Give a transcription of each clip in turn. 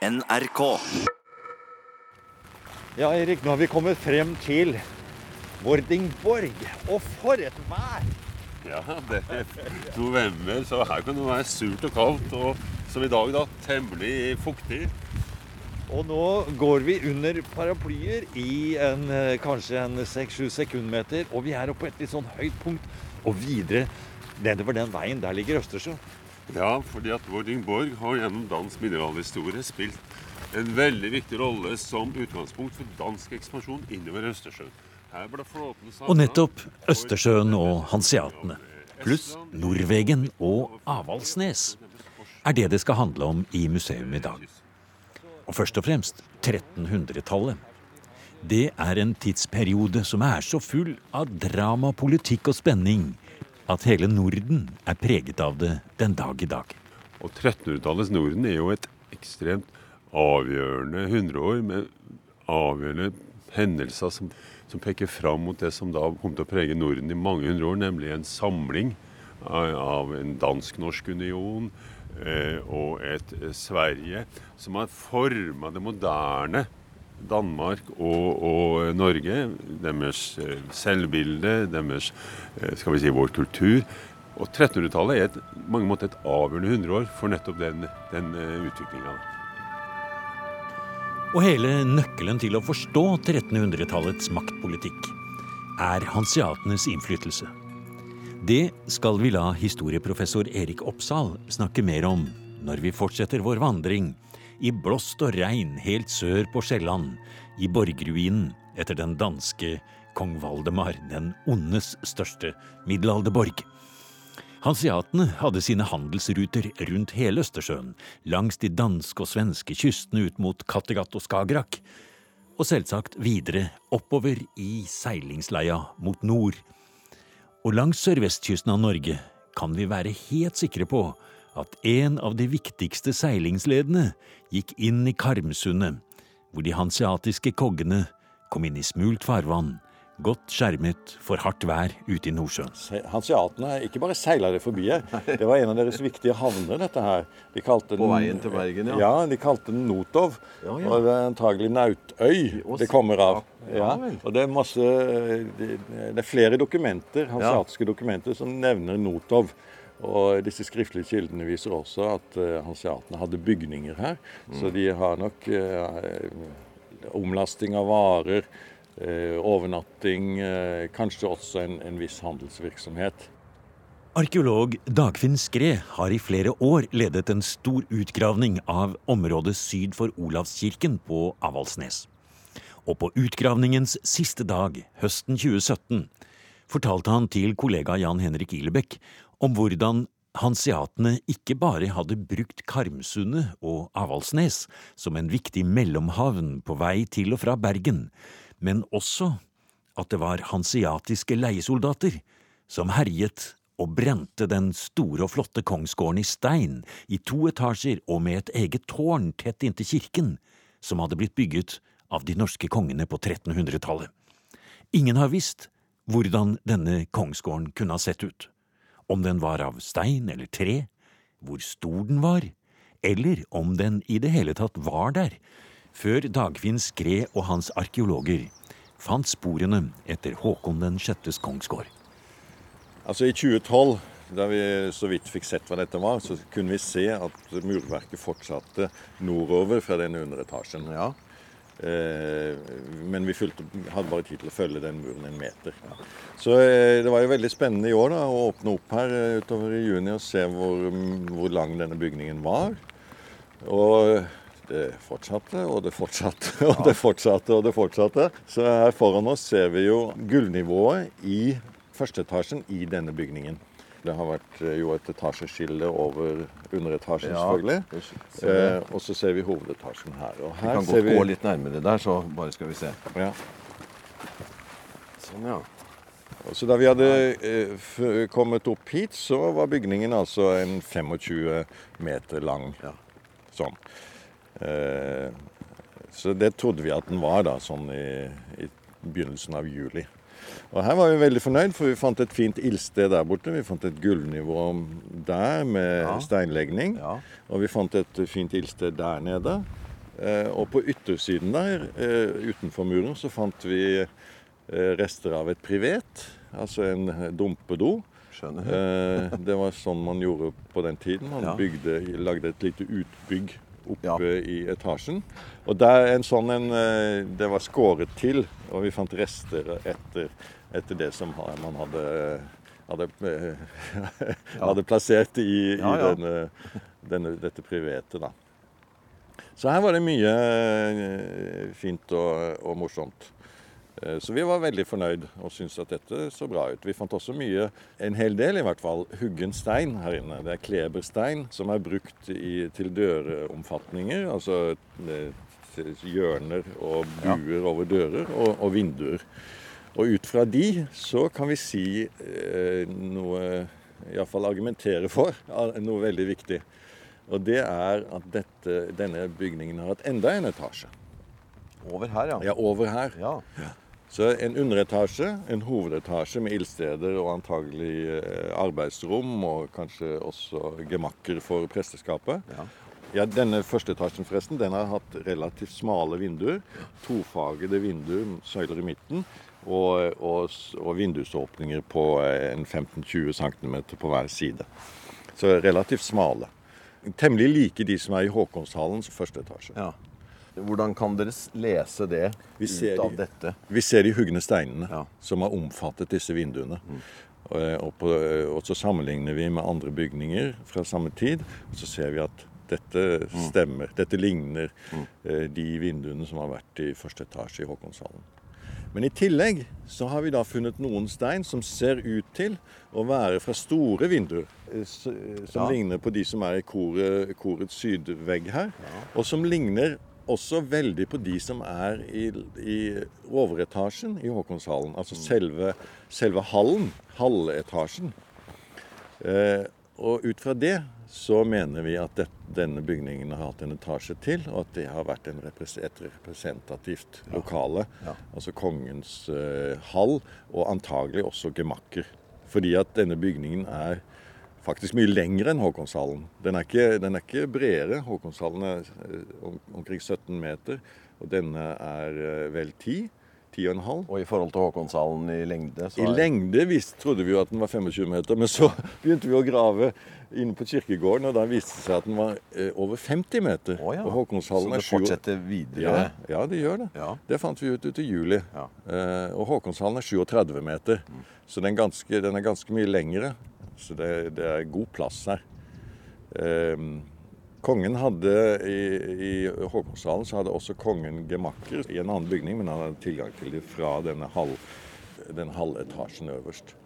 NRK. Ja, Erik, nå har vi kommet frem til Vordingborg. Og for et vær! Ja, det er november, så her kan det være surt og kaldt. Og som i dag, da, temmelig fuktig. Og nå går vi under paraplyer i en, eh, kanskje en 6-7 sekundmeter. Og vi er oppe på et litt sånn høyt punkt. Og videre nedover den veien, der ligger Østersjø. Ja, fordi at Vordingborg har gjennom dansk mineralhistorie spilt en veldig viktig rolle som utgangspunkt for dansk ekspansjon innover Østersjøen. Og nettopp Østersjøen og hanseatene, pluss Norvegen og Avaldsnes, er det det skal handle om i museum i dag. Og først og fremst 1300-tallet. Det er en tidsperiode som er så full av drama, politikk og spenning at hele Norden er preget av det den dag i dag. Og 1300-tallets Norden er jo et ekstremt avgjørende hundreår med avgjørende hendelser som, som peker fram mot det som da kom til å prege Norden i mange hundre år, nemlig en samling av, en dansk-norsk union eh, og et eh, Sverige som har forma det moderne Danmark og, og Norge. Deres eh, selvbilde, deres eh, skal vi si, vår kultur. Og 1300-tallet er et, mange måter et avgjørende hundreår for nettopp den, den utviklinga. Og hele nøkkelen til å forstå 1300-tallets maktpolitikk er hanseatenes innflytelse. Det skal vi la historieprofessor Erik Oppsal snakke mer om når vi fortsetter vår vandring i blåst og regn helt sør på Sjælland, i borgruinen etter den danske kong Valdemar, den ondes største middelalderborg. Hanseatene hadde sine handelsruter rundt hele Østersjøen, langs de danske og svenske kystene ut mot Kattegat og Skagerrak, og selvsagt videre oppover i seilingsleia mot nord. Og langs sørvestkysten av Norge kan vi være helt sikre på at en av de viktigste seilingsledene gikk inn i Karmsundet, hvor de hanseatiske koggene kom inn i smult farvann godt skjermet for hardt vær ute i Nordsjøen. Hanseatene ikke bare seila det forbi her, det var en av deres viktige havner, dette her. De den, På veien til Bergen, ja. Ja, de kalte den Notov. Ja, ja. Og det er antagelig Nautøy det kommer av. Ja, og det er masse Det det er flere dokumenter, hanseatiske dokumenter som nevner Notov. Og disse skriftlige kildene viser også at uh, hanseatene hadde bygninger her. Så de har nok uh, omlasting av varer, uh, overnatting, uh, kanskje også en, en viss handelsvirksomhet. Arkeolog Dagfinn Skre har i flere år ledet en stor utgravning av området syd for Olavskirken på Avaldsnes. Og på utgravningens siste dag, høsten 2017, fortalte han til kollega Jan Henrik Ilebekk om hvordan hanseatene ikke bare hadde brukt Karmsundet og Avaldsnes som en viktig mellomhavn på vei til og fra Bergen, men også at det var hanseatiske leiesoldater som herjet og brente den store og flotte kongsgården i stein, i to etasjer og med et eget tårn tett inntil kirken, som hadde blitt bygget av de norske kongene på 1300-tallet. Ingen har visst hvordan denne kongsgården kunne ha sett ut. Om den var av stein eller tre, hvor stor den var, eller om den i det hele tatt var der, før Dagfinn Skre og hans arkeologer fant sporene etter Håkon den sjettes kongsgård. Altså I 2012, da vi så vidt fikk sett hva dette var, så kunne vi se at murverket fortsatte nordover fra denne underetasjen. Ja. Eh, men vi fulgte, hadde bare tid til å følge den muren en meter. Så eh, det var jo veldig spennende i år da, å åpne opp her eh, utover i juni og se hvor, hvor lang denne bygningen var. Og det fortsatte og det fortsatte og det fortsatte og det fortsatte. Så her foran oss ser vi jo gullnivået i førsteetasjen i denne bygningen. Det har vært eh, jo et etasjeskille over underetasjen, Ja, selvfølgelig. vi. Eh, og så ser vi hovedetasjen her. Og Vi kan godt gå litt nærmere der, så bare skal vi se. Ja. Sånn, ja. Så da vi hadde eh, kommet opp hit, så var bygningen altså en 25 meter lang. Ja. Sånn. Eh, så det trodde vi at den var da, sånn i, i begynnelsen av juli. Og her var vi veldig fornøyd, for vi fant et fint ildsted der borte. Vi fant et gullnivå der med Ja. steinlegning. Ja. Og vi fant et fint ildsted der nede. Eh, og på yttersiden der, eh, utenfor muren, så fant vi eh, rester av et privet. Altså en dumpedo. Skjønner. Det var sånn man gjorde på den tiden. Man Ja. bygde, lagde et lite utbygg oppe Ja. i etasjen. Og der en sånn en eh, Det var skåret til, og vi fant rester etter, etter det som man hadde hadde, eh, hadde plassert i, Ja, i ja. Denne, denne, dette private da. Så her var det mye eh, fint og, og morsomt. Eh, Så vi var veldig fornøyd og syntes at dette så bra ut. Vi fant også mye, en hel del i hvert fall, huggen stein her inne. Det er kleberstein som er brukt i, til døromfatninger. Altså til hjørner og buer over dører og, og vinduer. Og ut fra de så kan vi si eh, noe Iallfall argumentere for noe veldig viktig. Og det er at dette, denne bygningen har hatt enda en etasje. Over her, ja. Ja, over her. Ja. Så en underetasje, en hovedetasje med ildsteder og antagelig eh, arbeidsrom, og kanskje også gemakker for presteskapet. Ja. Ja, Denne første etasjen forresten, den har hatt relativt smale vinduer. Tofagede vinduer, søyler i midten, og, og, og vindusåpninger på eh, en 15-20 cm på hver side. Så relativt smale. Temmelig like de som er i Håkonshallens første etasje. ja. Hvordan kan dere lese det ut av de- dette? Vi ser de hugne steinene Ja. som har omfattet disse vinduene. Og, og, på, og så sammenligner vi med andre bygninger fra samme tid, og så ser vi at dette stemmer. Dette ligner eh, de vinduene som har vært i første etasje i Håkonshallen. Men i tillegg så har vi da funnet noen stein som ser ut til å være fra store vinduer. eh, eh, Som Ja. ligner på de som er i koret, korets sydvegg her. Og som ligner også veldig på de som er i, i overetasjen i Håkonshallen. Altså selve, selve hallen. Halvetasjen. Eh, og ut fra det så mener vi at det, denne bygningen har hatt en etasje til, og at det har vært repres et representativt lokale. Ja. Altså kongens eh, hall, og antagelig også gemakker. Fordi at denne bygningen er faktisk mye lengre enn Håkonshallen. Den er ikke, den er ikke bredere. Håkonshallen er eh, om, omkring 17 meter, og denne er eh, vel 10. 10,5. Og i forhold til Håkonshallen i lengde, så I er lengde visst, trodde vi jo at den var 25 meter, men så begynte vi å grave inne på kirkegården, og da viste det seg at den var eh, over 50 meter. Oh, ja. Og Så Håkonshallen det er sju- fortsetter videre? Ja, ja, det gjør det. Ja. Det fant vi ut ute i juli. Ja. Eh, og Håkonshallen er 37 meter, så den, er ganske, den er ganske mye lengre. Så det, det er god plass her. Eh, kongen hadde i, i Håkonshallen så hadde også kongen gemakker i en annen bygning, men han hadde tilgang til dem fra denne hall, den halvetasjen øverst.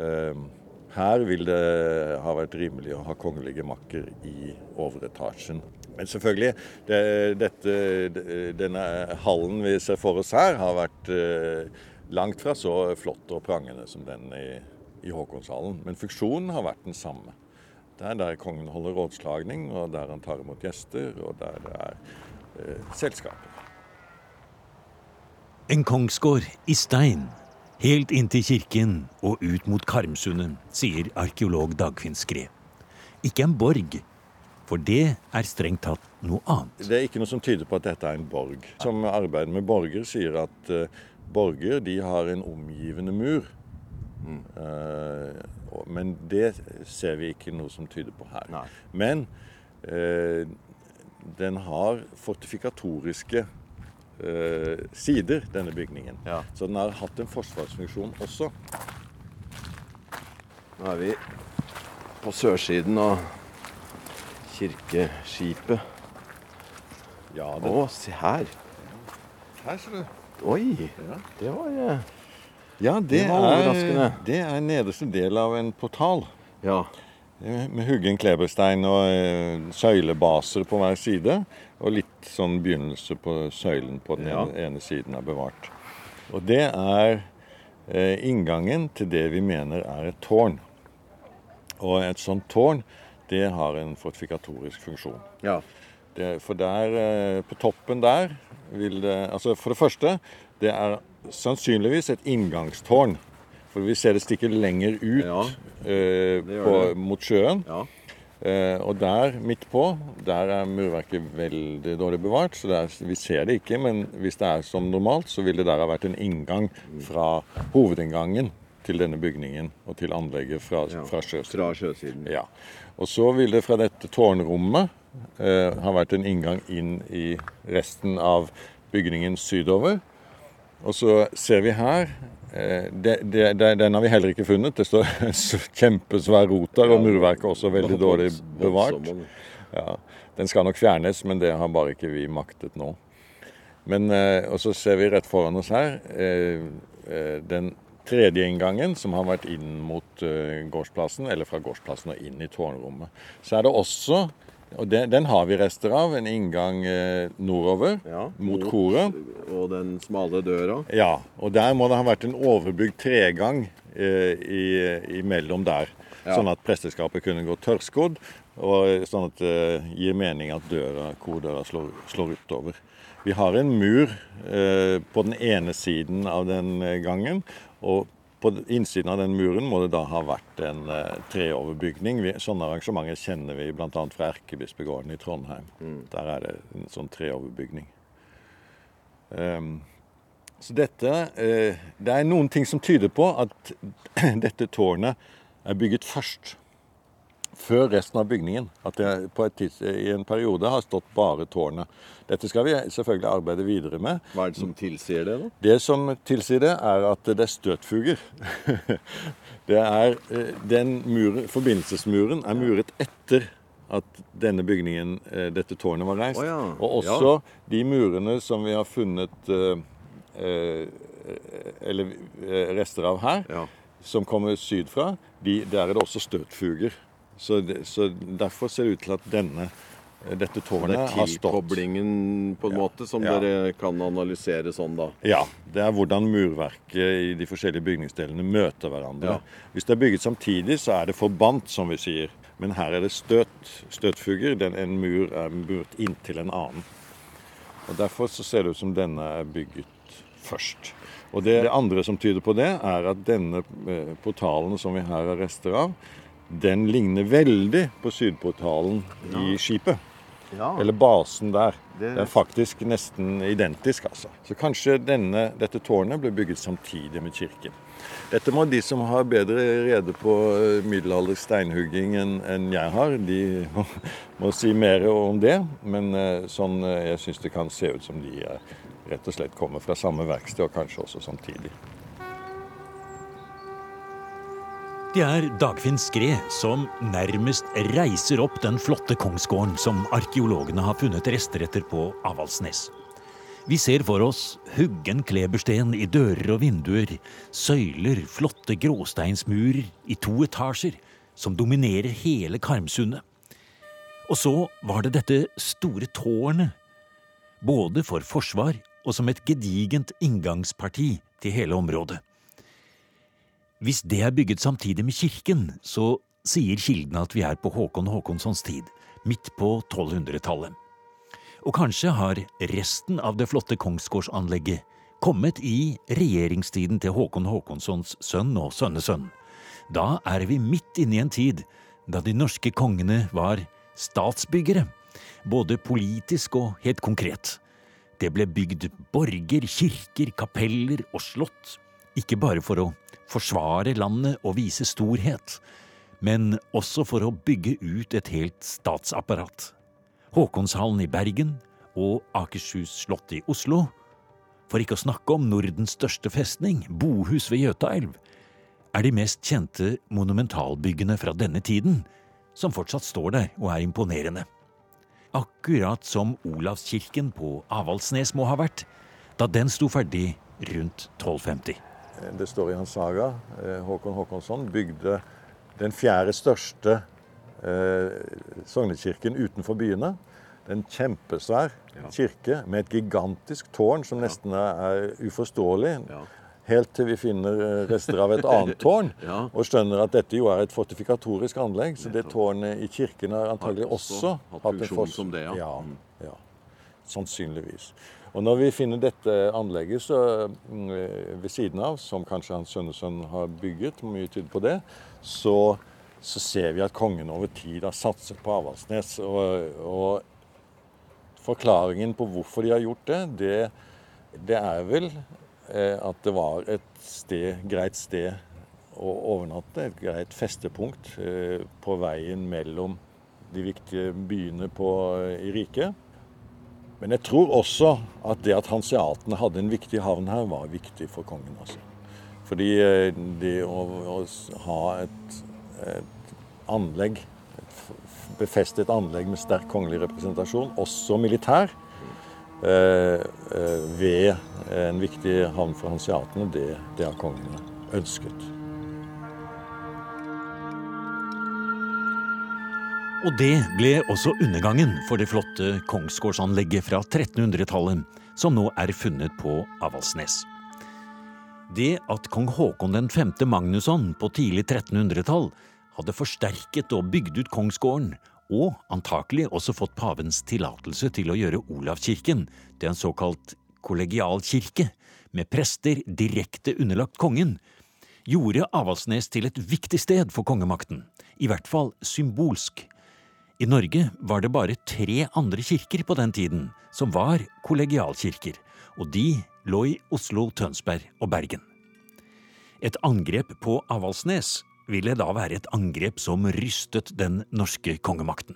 Eh, her vil det ha vært rimelig å ha kongelige gemakker i overetasjen. Men selvfølgelig, det, dette, denne hallen vi ser for oss her, har vært eh, langt fra så flott og prangende som den i, i Håkonshallen. Men funksjonen har vært den samme. Det er der kongen holder rådslagning, og der han tar imot gjester, og der det er eh, selskaper. En kongsgård i stein, helt inntil kirken og ut mot Karmsundet, sier arkeolog Dagfinn Skre. Ikke en borg, for det er strengt tatt noe annet. Det er ikke noe som tyder på at dette er en borg. Som arbeider med borger sier at eh, borger de har en omgivende mur. Eh, Uh, men det ser vi ikke noe som tyder på her. Nei. Men uh, den har fortifikatoriske uh, sider, denne bygningen. Ja. Så den har hatt en forsvarsfunksjon også. Nå er vi på sørsiden av kirkeskipet. Ja, Å, se her. her ser du. Oi, Ja. det var Ja, det, Det er, det er nederste del av en portal. Ja. Eh, Med huggen kleberstein og eh, søylebaser på hver side. Og litt sånn begynnelse på søylen på den Ja. ene siden er bevart. Og det er eh, inngangen til det vi mener er et tårn. Og et sånt tårn, det har en fortifikatorisk funksjon. ja. Det, for der, eh, på toppen der vil det Altså for det første, det er sannsynligvis et inngangstårn. For vi ser det stikker lenger ut Ja, eh, på, mot sjøen. Ja. Eh, og der midt på, der er murverket veldig dårlig bevart, så er, vi ser det ikke. Men hvis det er som normalt, så vil det der ha vært en inngang fra hovedinngangen til denne bygningen og til anlegget fra, Ja, fra sjøsiden. Fra sjøsiden. Ja. Og så vil det fra dette tårnrommet eh, ha vært en inngang inn i resten av bygningen sydover. Og så ser vi her eh, det, det, det, Den har vi heller ikke funnet. Det står kjempesvær rot der, og murverket er også veldig dårlig bevart. Ja, Den skal nok fjernes, men det har bare ikke vi maktet nå. Men, eh, og så ser vi rett foran oss her eh, den tredje inngangen, som har vært inn mot gårdsplassen, eller fra gårdsplassen og inn i tårnrommet. Så er det også, og den, den har vi rester av, en inngang eh, nordover Ja, mot koret. Og den smale døra. Ja, og der må det ha vært en overbygd tregang eh, i, imellom der. Ja. Sånn at presteskapet kunne gå tørrskodd, og sånn at det gir mening at døra, kordøra slår, slår utover. Vi har en mur eh, på den ene siden av den eh, gangen, og på innsiden av den muren må det da ha vært en eh, treoverbygning. Sånne arrangementer kjenner vi bl.a. fra Erkebispegården i Trondheim. Der er det en sånn treoverbygning. Um, så dette uh, Det er noen ting som tyder på at dette tårnet er bygget først. Før resten av bygningen. At det på et tids, i en periode har stått bare tårnet. Dette skal vi selvfølgelig arbeide videre med. Hva er det som tilsier det, da? Det som tilsier det, er at det er støtfuger. Det er, eh, den muren, Forbindelsesmuren er muret etter at denne bygningen, eh, dette tårnet, var reist. Oh, ja, Og også de murene som vi har funnet eh, eller rester av her, Ja. som kommer sydfra, de, der er det også støtfuger. Så, det, så derfor ser det ut til at denne, eh, dette tårnet er har stått. tilkoblingen på en måte som Ja. dere kan analysere sånn, da. Ja, det er hvordan murverket i de forskjellige bygningsdelene møter hverandre. Ja. Hvis det er bygget samtidig, så er det forbandt, som vi sier. Men her er det støt, støtfuger. Den, en mur er muret inntil en annen. Og Derfor så ser det ut som denne er bygget først. Og det, det andre som tyder på det, er at denne eh, portalen som vi her har rester av, den ligner veldig på sydportalen i skipet. Ja. Eller basen der. Det- Den er faktisk nesten identisk, altså. Så kanskje denne, dette tårnet ble bygget samtidig med kirken. Dette må de som har bedre rede på middelaldersteinhugging middelaldersk steinhugging enn jeg har, de må, må si mer om det. Men eh, sånn, eh, jeg syns det kan se ut som de eh, rett og slett kommer fra samme verksted, og kanskje også samtidig. Det er Dagfinn Skre som nærmest reiser opp den flotte kongsgården som arkeologene har funnet rester etter på Avaldsnes. Vi ser for oss huggen klebersten i dører og vinduer, søyler, flotte gråsteinsmurer i to etasjer som dominerer hele Karmsundet. Og så var det dette store tårnet, både for forsvar og som et gedigent inngangsparti til hele området. Hvis det er bygget samtidig med kirken, så sier kildene at vi er på Håkon Håkonssons tid, midt på 1200-tallet. Og kanskje har resten av det flotte kongsgårdsanlegget kommet i regjeringstiden til Håkon Håkonssons sønn og sønnesønn. Da er vi midt inne i en tid da de norske kongene var statsbyggere, både politisk og helt konkret. Det ble bygd borger, kirker, kapeller og slott, ikke bare for å forsvare landet og vise storhet, men også for å bygge ut et helt statsapparat. Håkonshallen i Bergen og Akershus slott i Oslo, for ikke å snakke om Nordens største festning, Bohus ved Jøtaelv, er de mest kjente monumentalbyggene fra denne tiden, som fortsatt står der og er imponerende. Akkurat som Olavskirken på Avaldsnes må ha vært, da den sto ferdig rundt 1250. Det står i hans saga. eh, Håkon Håkonsson bygde den fjerde største eh, sognekirken utenfor byene. En kjempesvær kirke med et gigantisk tårn som nesten er, uforståelig. Ja. Helt til vi finner eh, rester av et annet tårn Ja. og skjønner at dette jo er et fortifikatorisk anlegg. Så det tårnet i kirken har antagelig Har også, også hatt hatt en funksjon som det, ja. ja. Mm. ja. Sannsynligvis. Og når vi finner dette anlegget så, mm, ved siden av, som kanskje hans sønnesønn har bygget, mye tyder på det, så så ser vi at kongen over tid har satset på Avaldsnes. Og, og forklaringen på hvorfor de har gjort det, det, det er vel eh, at det var et sted, greit sted å overnatte, et greit festepunkt eh, på veien mellom de viktige byene på, i riket. Men jeg tror også at det at hanseatene hadde en viktig havn her, var viktig for kongen. altså. Fordi eh, det å, å ha et, et anlegg, et befestet anlegg med sterk kongelig representasjon, også militær, eh, eh, ved en viktig havn for hanseatene, det, det har kongen ønsket. Og det ble også undergangen for det flotte kongsgårdsanlegget fra 1300-tallet, som nå er funnet på Avaldsnes. Det at kong Haakon 5. Magnusson på tidlig 1300-tall hadde forsterket og bygd ut kongsgården, og antakelig også fått pavens tillatelse til å gjøre Olavkirken til en såkalt kollegialkirke, med prester direkte underlagt kongen, gjorde Avaldsnes til et viktig sted for kongemakten, i hvert fall symbolsk i Norge var det bare tre andre kirker på den tiden som var kollegialkirker, og de lå i Oslo, Tønsberg og Bergen. Et angrep på Avaldsnes ville da være et angrep som rystet den norske kongemakten.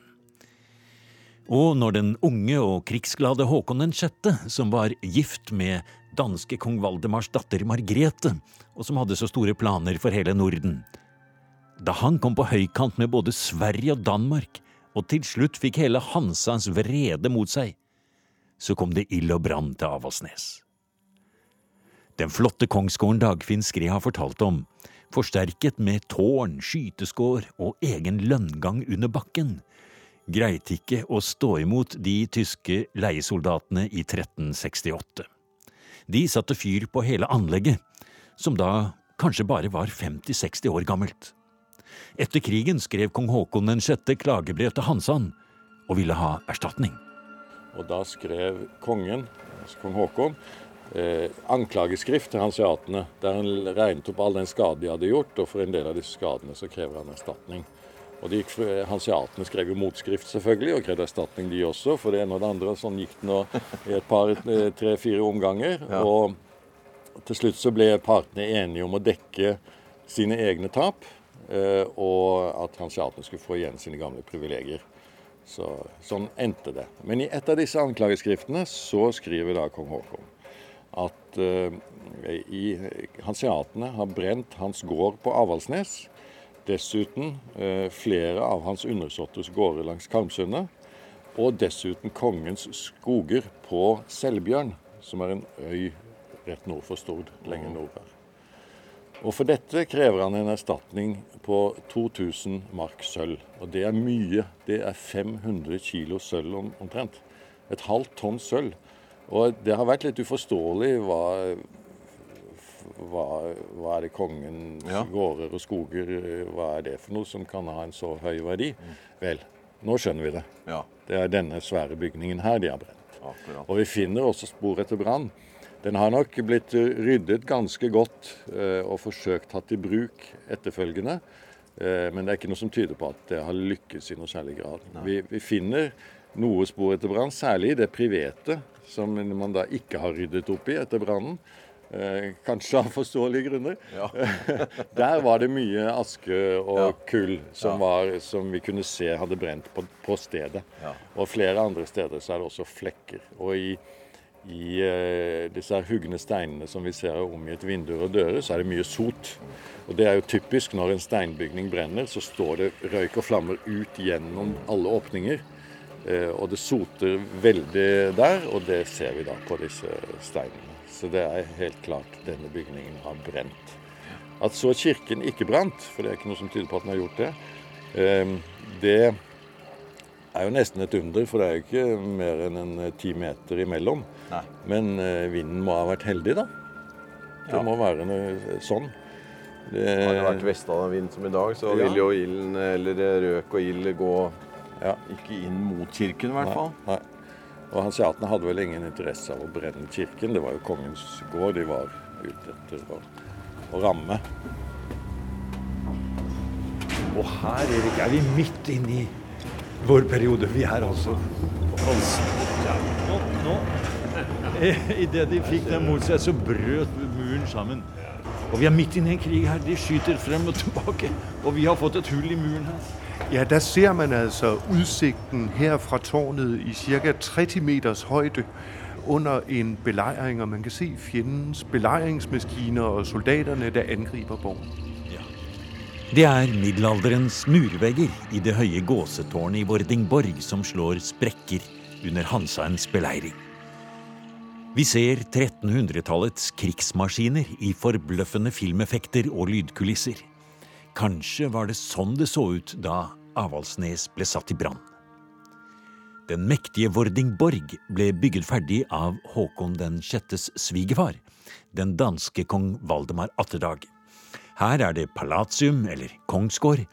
Og når den unge og krigsglade Håkon 6., som var gift med danske kong Valdemars datter Margrete, og som hadde så store planer for hele Norden, da han kom på høykant med både Sverige og Danmark, og til slutt fikk hele Hansans vrede mot seg, så kom det ild og brann til Avaldsnes. Den flotte kongsgården Dagfinn Skred har fortalt om, forsterket med tårn, skyteskår og egen lønngang under bakken, greit ikke å stå imot de tyske leiesoldatene i 1368. De satte fyr på hele anlegget, som da kanskje bare var 50–60 år gammelt. Etter krigen skrev kong Haakon 6. klagebrev til Hansan og ville ha erstatning. Og da skrev kongen, altså kong Haakon, eh, anklageskrift til hanseatene, der han regnet opp all den skade de hadde gjort, og for en del av disse skadene så krever han erstatning. Og de, Hanseatene skrev jo motskrift selvfølgelig, og krevde erstatning de også, for det ene og det andre. Sånn gikk det nå i et par, eh, tre-fire omganger. Ja. Og til slutt så ble partene enige om å dekke sine egne tap. Eh, og at hanseatene skulle få igjen sine gamle privilegier. Så, sånn endte det. Men i et av disse anklageskriftene så skriver da kong Haakon at uh, i, hanseatene har brent hans gård på Avaldsnes. Dessuten uh, flere av hans undersåtters gårder langs Karmsundet. Og dessuten kongens skoger på Selbjørn, som er en øy rett nord for Stord, lenger nord her. Og For dette krever han en erstatning på 2000 mark sølv. Og det er mye. Det er 500 kilo sølv om, omtrent. Et halvt tonn sølv. Og det har vært litt uforståelig hva, hva, hva er det kongens ja. gårder og skoger Hva er det for noe som kan ha en så høy verdi? Mm. Vel, nå skjønner vi det. Ja. Det er denne svære bygningen her de har brent. Akkurat. Og vi finner også spor etter brann. Den har nok blitt ryddet ganske godt eh, og forsøkt tatt i bruk etterfølgende. Eh, men det er ikke noe som tyder på at det har lykkes i noe særlig grad. Vi, vi, finner noe spor etter brann, særlig i det private, som man da ikke har ryddet opp i etter brannen. Eh, kanskje av forståelige grunner. Ja. Der var det mye aske og ja. kull som, ja. var, som, vi kunne se hadde brent på, på stedet. Og flere andre steder så er det også flekker. Og i i eh, disse hugne steinene som vi ser omgitt vinduer og dører, så er det mye sot. Og Det er jo typisk når en steinbygning brenner, så står det røyk og flammer ut gjennom alle åpninger. Eh, og det soter veldig der, og det ser vi da på disse steinene. Så det er helt klart denne bygningen har brent. At så kirken ikke brant, for det er ikke noe som tyder på at den har gjort det, eh, det er jo nesten et under, for det er jo ikke mer enn en ti meter imellom. Nei. Men uh, vinden må ha vært heldig, da. Det ja. må være noe eh, sånn. Det... Hadde det vært vestavind som i dag, så ja. vil jo ilden, eller røk og ild gå ja. ikke inn mot kirken, i hvert fall. Nei. Og Hanseatene hadde vel ingen interesse av å brenne kirken. Det var jo kongens gård de var ute etter å, å ramme. Og her Erik, er vi midt inne i vår periode. Vi er altså på halsen. Ja, nå, nå. Idet de fikk den mot seg, så brøt muren sammen. Og vi er midt inne i en krig her. De skyter frem og tilbake. Og vi har fått et hull i muren her. Ja, der ser man altså utsikten her fra tårnet i ca. 30 meters høyde under en belejring, og man kan se fjendens belejringsmaskiner og soldaterne, der angriper borgen. Det er middelalderens murvegger i det høye gåsetårnet i Vordingborg som slår sprekker under Hansaens beleiring. Vi ser 1300-tallets krigsmaskiner i forbløffende filmeffekter og lydkulisser. Kanskje var det sånn det så ut da Avaldsnes ble satt i brann. Den mektige Vordingborg ble bygget ferdig av Håkon den sjettes svigerfar, den danske kong Valdemar Atterdag. Her er det palatium, eller kongsgård,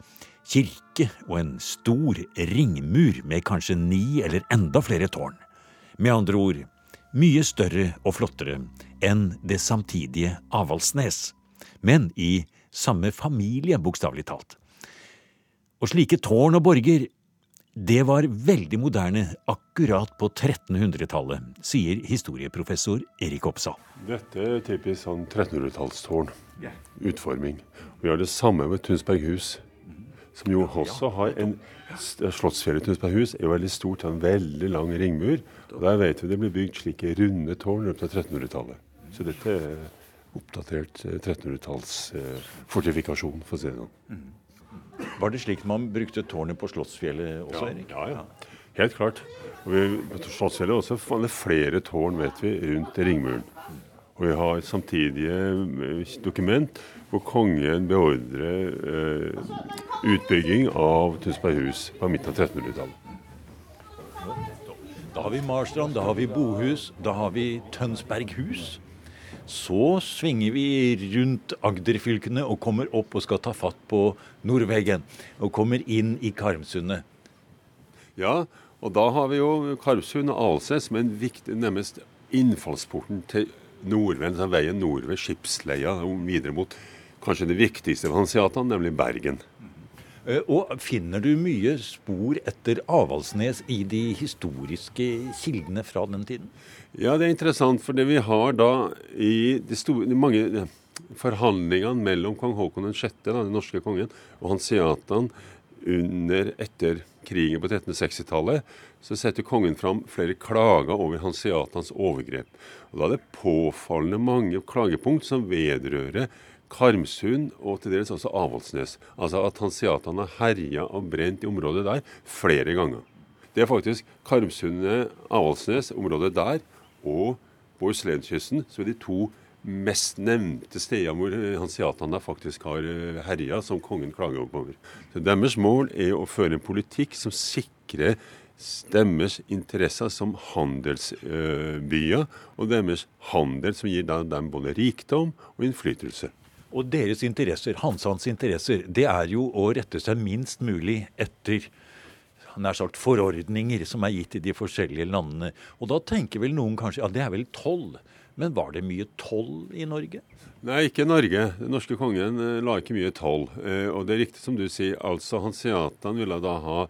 kirke og en stor ringmur med kanskje ni eller enda flere tårn. Med andre ord mye større og flottere enn det samtidige Avaldsnes, men i samme familie, bokstavelig talt. Og slike tårn og borger, det var veldig moderne akkurat på 1300-tallet, sier historieprofessor Erik Opsa. Dette er typisk sånn 1300-tallstårn. Utforming. Vi har det samme med Tunsberghus, som jo også har en Slottsfjellet hus er jo veldig stort, har en veldig lang ringmur. og Der vet vi det blir bygd slike runde tårn opp til 1300-tallet. Så dette er oppdatert 1300-talls eh, fortifikasjon, for å si det sånn. Var det slik man brukte tårnet på Slottsfjellet også, Ja, Erik? ja, ja. Helt klart. Og vi, på Slottsfjellet også det er flere tårn vet vi, rundt ringmuren. Og vi har samtidige eh, dokument hvor kongen beordrer eh, utbygging av Tunsberghus på midten av 1300-tallet. Da har vi Marstrand, da har vi Bohus, da har vi Tønsberghus. Så svinger vi rundt Agderfylkene og kommer opp og skal ta fatt på Nordveggen. Og kommer inn i Karmsundet. Ja, og da har vi jo Karmsund og Alses som en viktig, nærmest innfallsporten til nordveien, den veien nordover, skipsleia og videre mot kanskje det viktigste av hanseatene, nemlig Bergen. Eh, Og finner du mye spor etter Avaldsnes i de historiske kildene fra den tiden? Ja, det er interessant, for det vi har da i de, store, de mange forhandlingene mellom kong Haakon 6., den norske kongen, og hanseatene under etter krigen på 1360-tallet, så setter kongen fram flere klager over hanseatenes overgrep. Og Da er det påfallende mange klagepunkt som vedrører Karmsund og til dels også Avaldsnes. Altså at hanseatene har herja og brent i området der flere ganger. Det er faktisk Karmsundet, Avaldsnes, området der, og Bohuslenskysten, som er de to mest nevnte stedene hvor hanseatene faktisk har eh, herja, som kongen klager over. Så Deres mål er å føre en politikk som sikrer deres interesser som handelsbyer, og deres handel som gir dem både rikdom og innflytelse. Og deres interesser, Hansans interesser, det er jo å rette seg minst mulig etter nær sagt forordninger som er gitt i de forskjellige landene. Og da tenker vel noen kanskje ja, det er vel toll. Men var det mye toll i Norge? Nei, ikke Norge. Den norske kongen eh, la ikke mye toll. Eh, og det er riktig som du sier, altså hanseatene ville da ha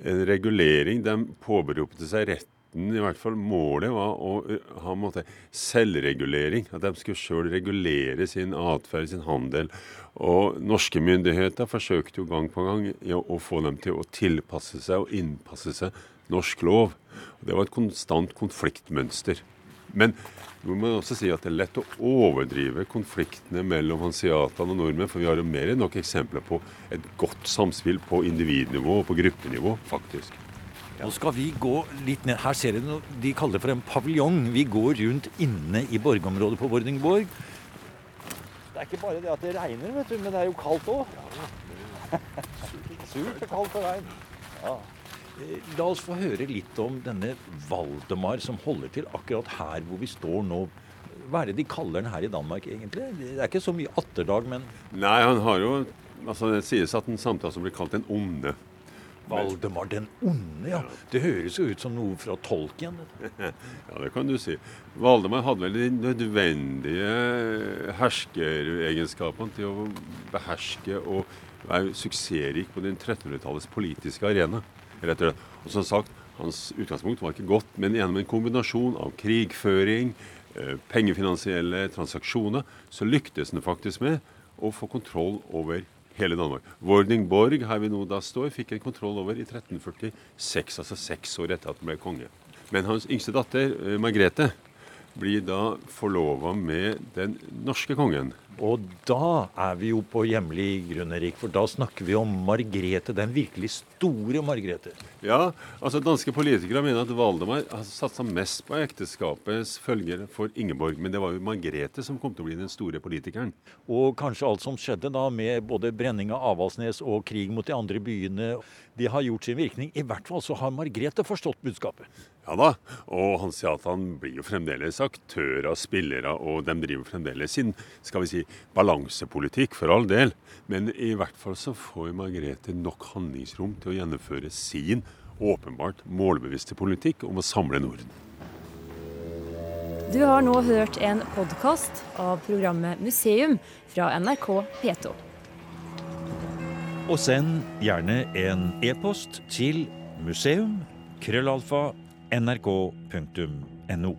en regulering. De påberopte seg retten, i hvert fall målet var å eh, ha en måte, selvregulering. At de skulle sjøl regulere sin atferd, sin handel. Og norske myndigheter forsøkte jo gang på gang å få dem til å tilpasse seg og innpasse seg norsk lov. Og det var et konstant konfliktmønster. Men nå må man også si at det er lett å overdrive konfliktene mellom hanseatene og nordmenn, for vi har jo mer enn nok eksempler på et godt samspill på individnivå og på gruppenivå, faktisk. Nå skal vi gå litt ned. Her ser dere noe de kaller det for en paviljong. Vi går rundt inne i borgområdet på Vordingborg. Det er ikke bare det at det regner, vet du, men det er jo kaldt òg. Surt og kaldt og regn. Ja. Eh, La oss få høre litt om denne Valdemar som holder til akkurat her hvor vi står nå. Hva er det de kaller den her i Danmark, egentlig? Det er ikke så mye atterdag, men Nei, han har jo altså Det sies at han samtidig også blir kalt den onde. Valdemar den onde, ja. Det høres jo ut som noe fra Tolkien. Ja, det kan du si. Valdemar hadde vel de nødvendige herskeregenskapene til å beherske og være suksessrik på den 1300-tallets politiske arena. Rett og slett. Og som sagt, hans utgangspunkt var ikke godt, men gjennom en kombinasjon av krigføring, eh, pengefinansielle transaksjoner, så lyktes han faktisk med å få kontroll over hele Danmark. Vordingborg, her vi nå da står, fikk en kontroll over i 1346, altså seks år etter at han ble konge. Men hans yngste datter, eh, Margrethe, blir da forlova med den norske kongen. Og da er vi jo på hjemlig grunn, Erik, for da snakker vi om Margrethe, den virkelig store Margrethe. Ja, altså danske politikere mener at Valdemar har satsa mest på ekteskapets følger for Ingeborg, men det var jo Margrethe som kom til å bli den store politikeren. Og kanskje alt som skjedde da med både brenning av Avaldsnes og krig mot de andre byene, de har gjort sin virkning. I hvert fall så har Margrethe forstått budskapet. Ja da, og Hans Jatan blir jo fremdeles aktører, spillere, og de driver fremdeles sin skal vi si, balansepolitikk, for all del. Men i hvert fall så får Margrethe nok handlingsrom til å gjennomføre sin åpenbart målbevisste politikk om å samle Norden. Du har nå hørt en podkast av programmet Museum fra NRK P2. Og send gjerne en e-post til museum krøllalfa nrk.no.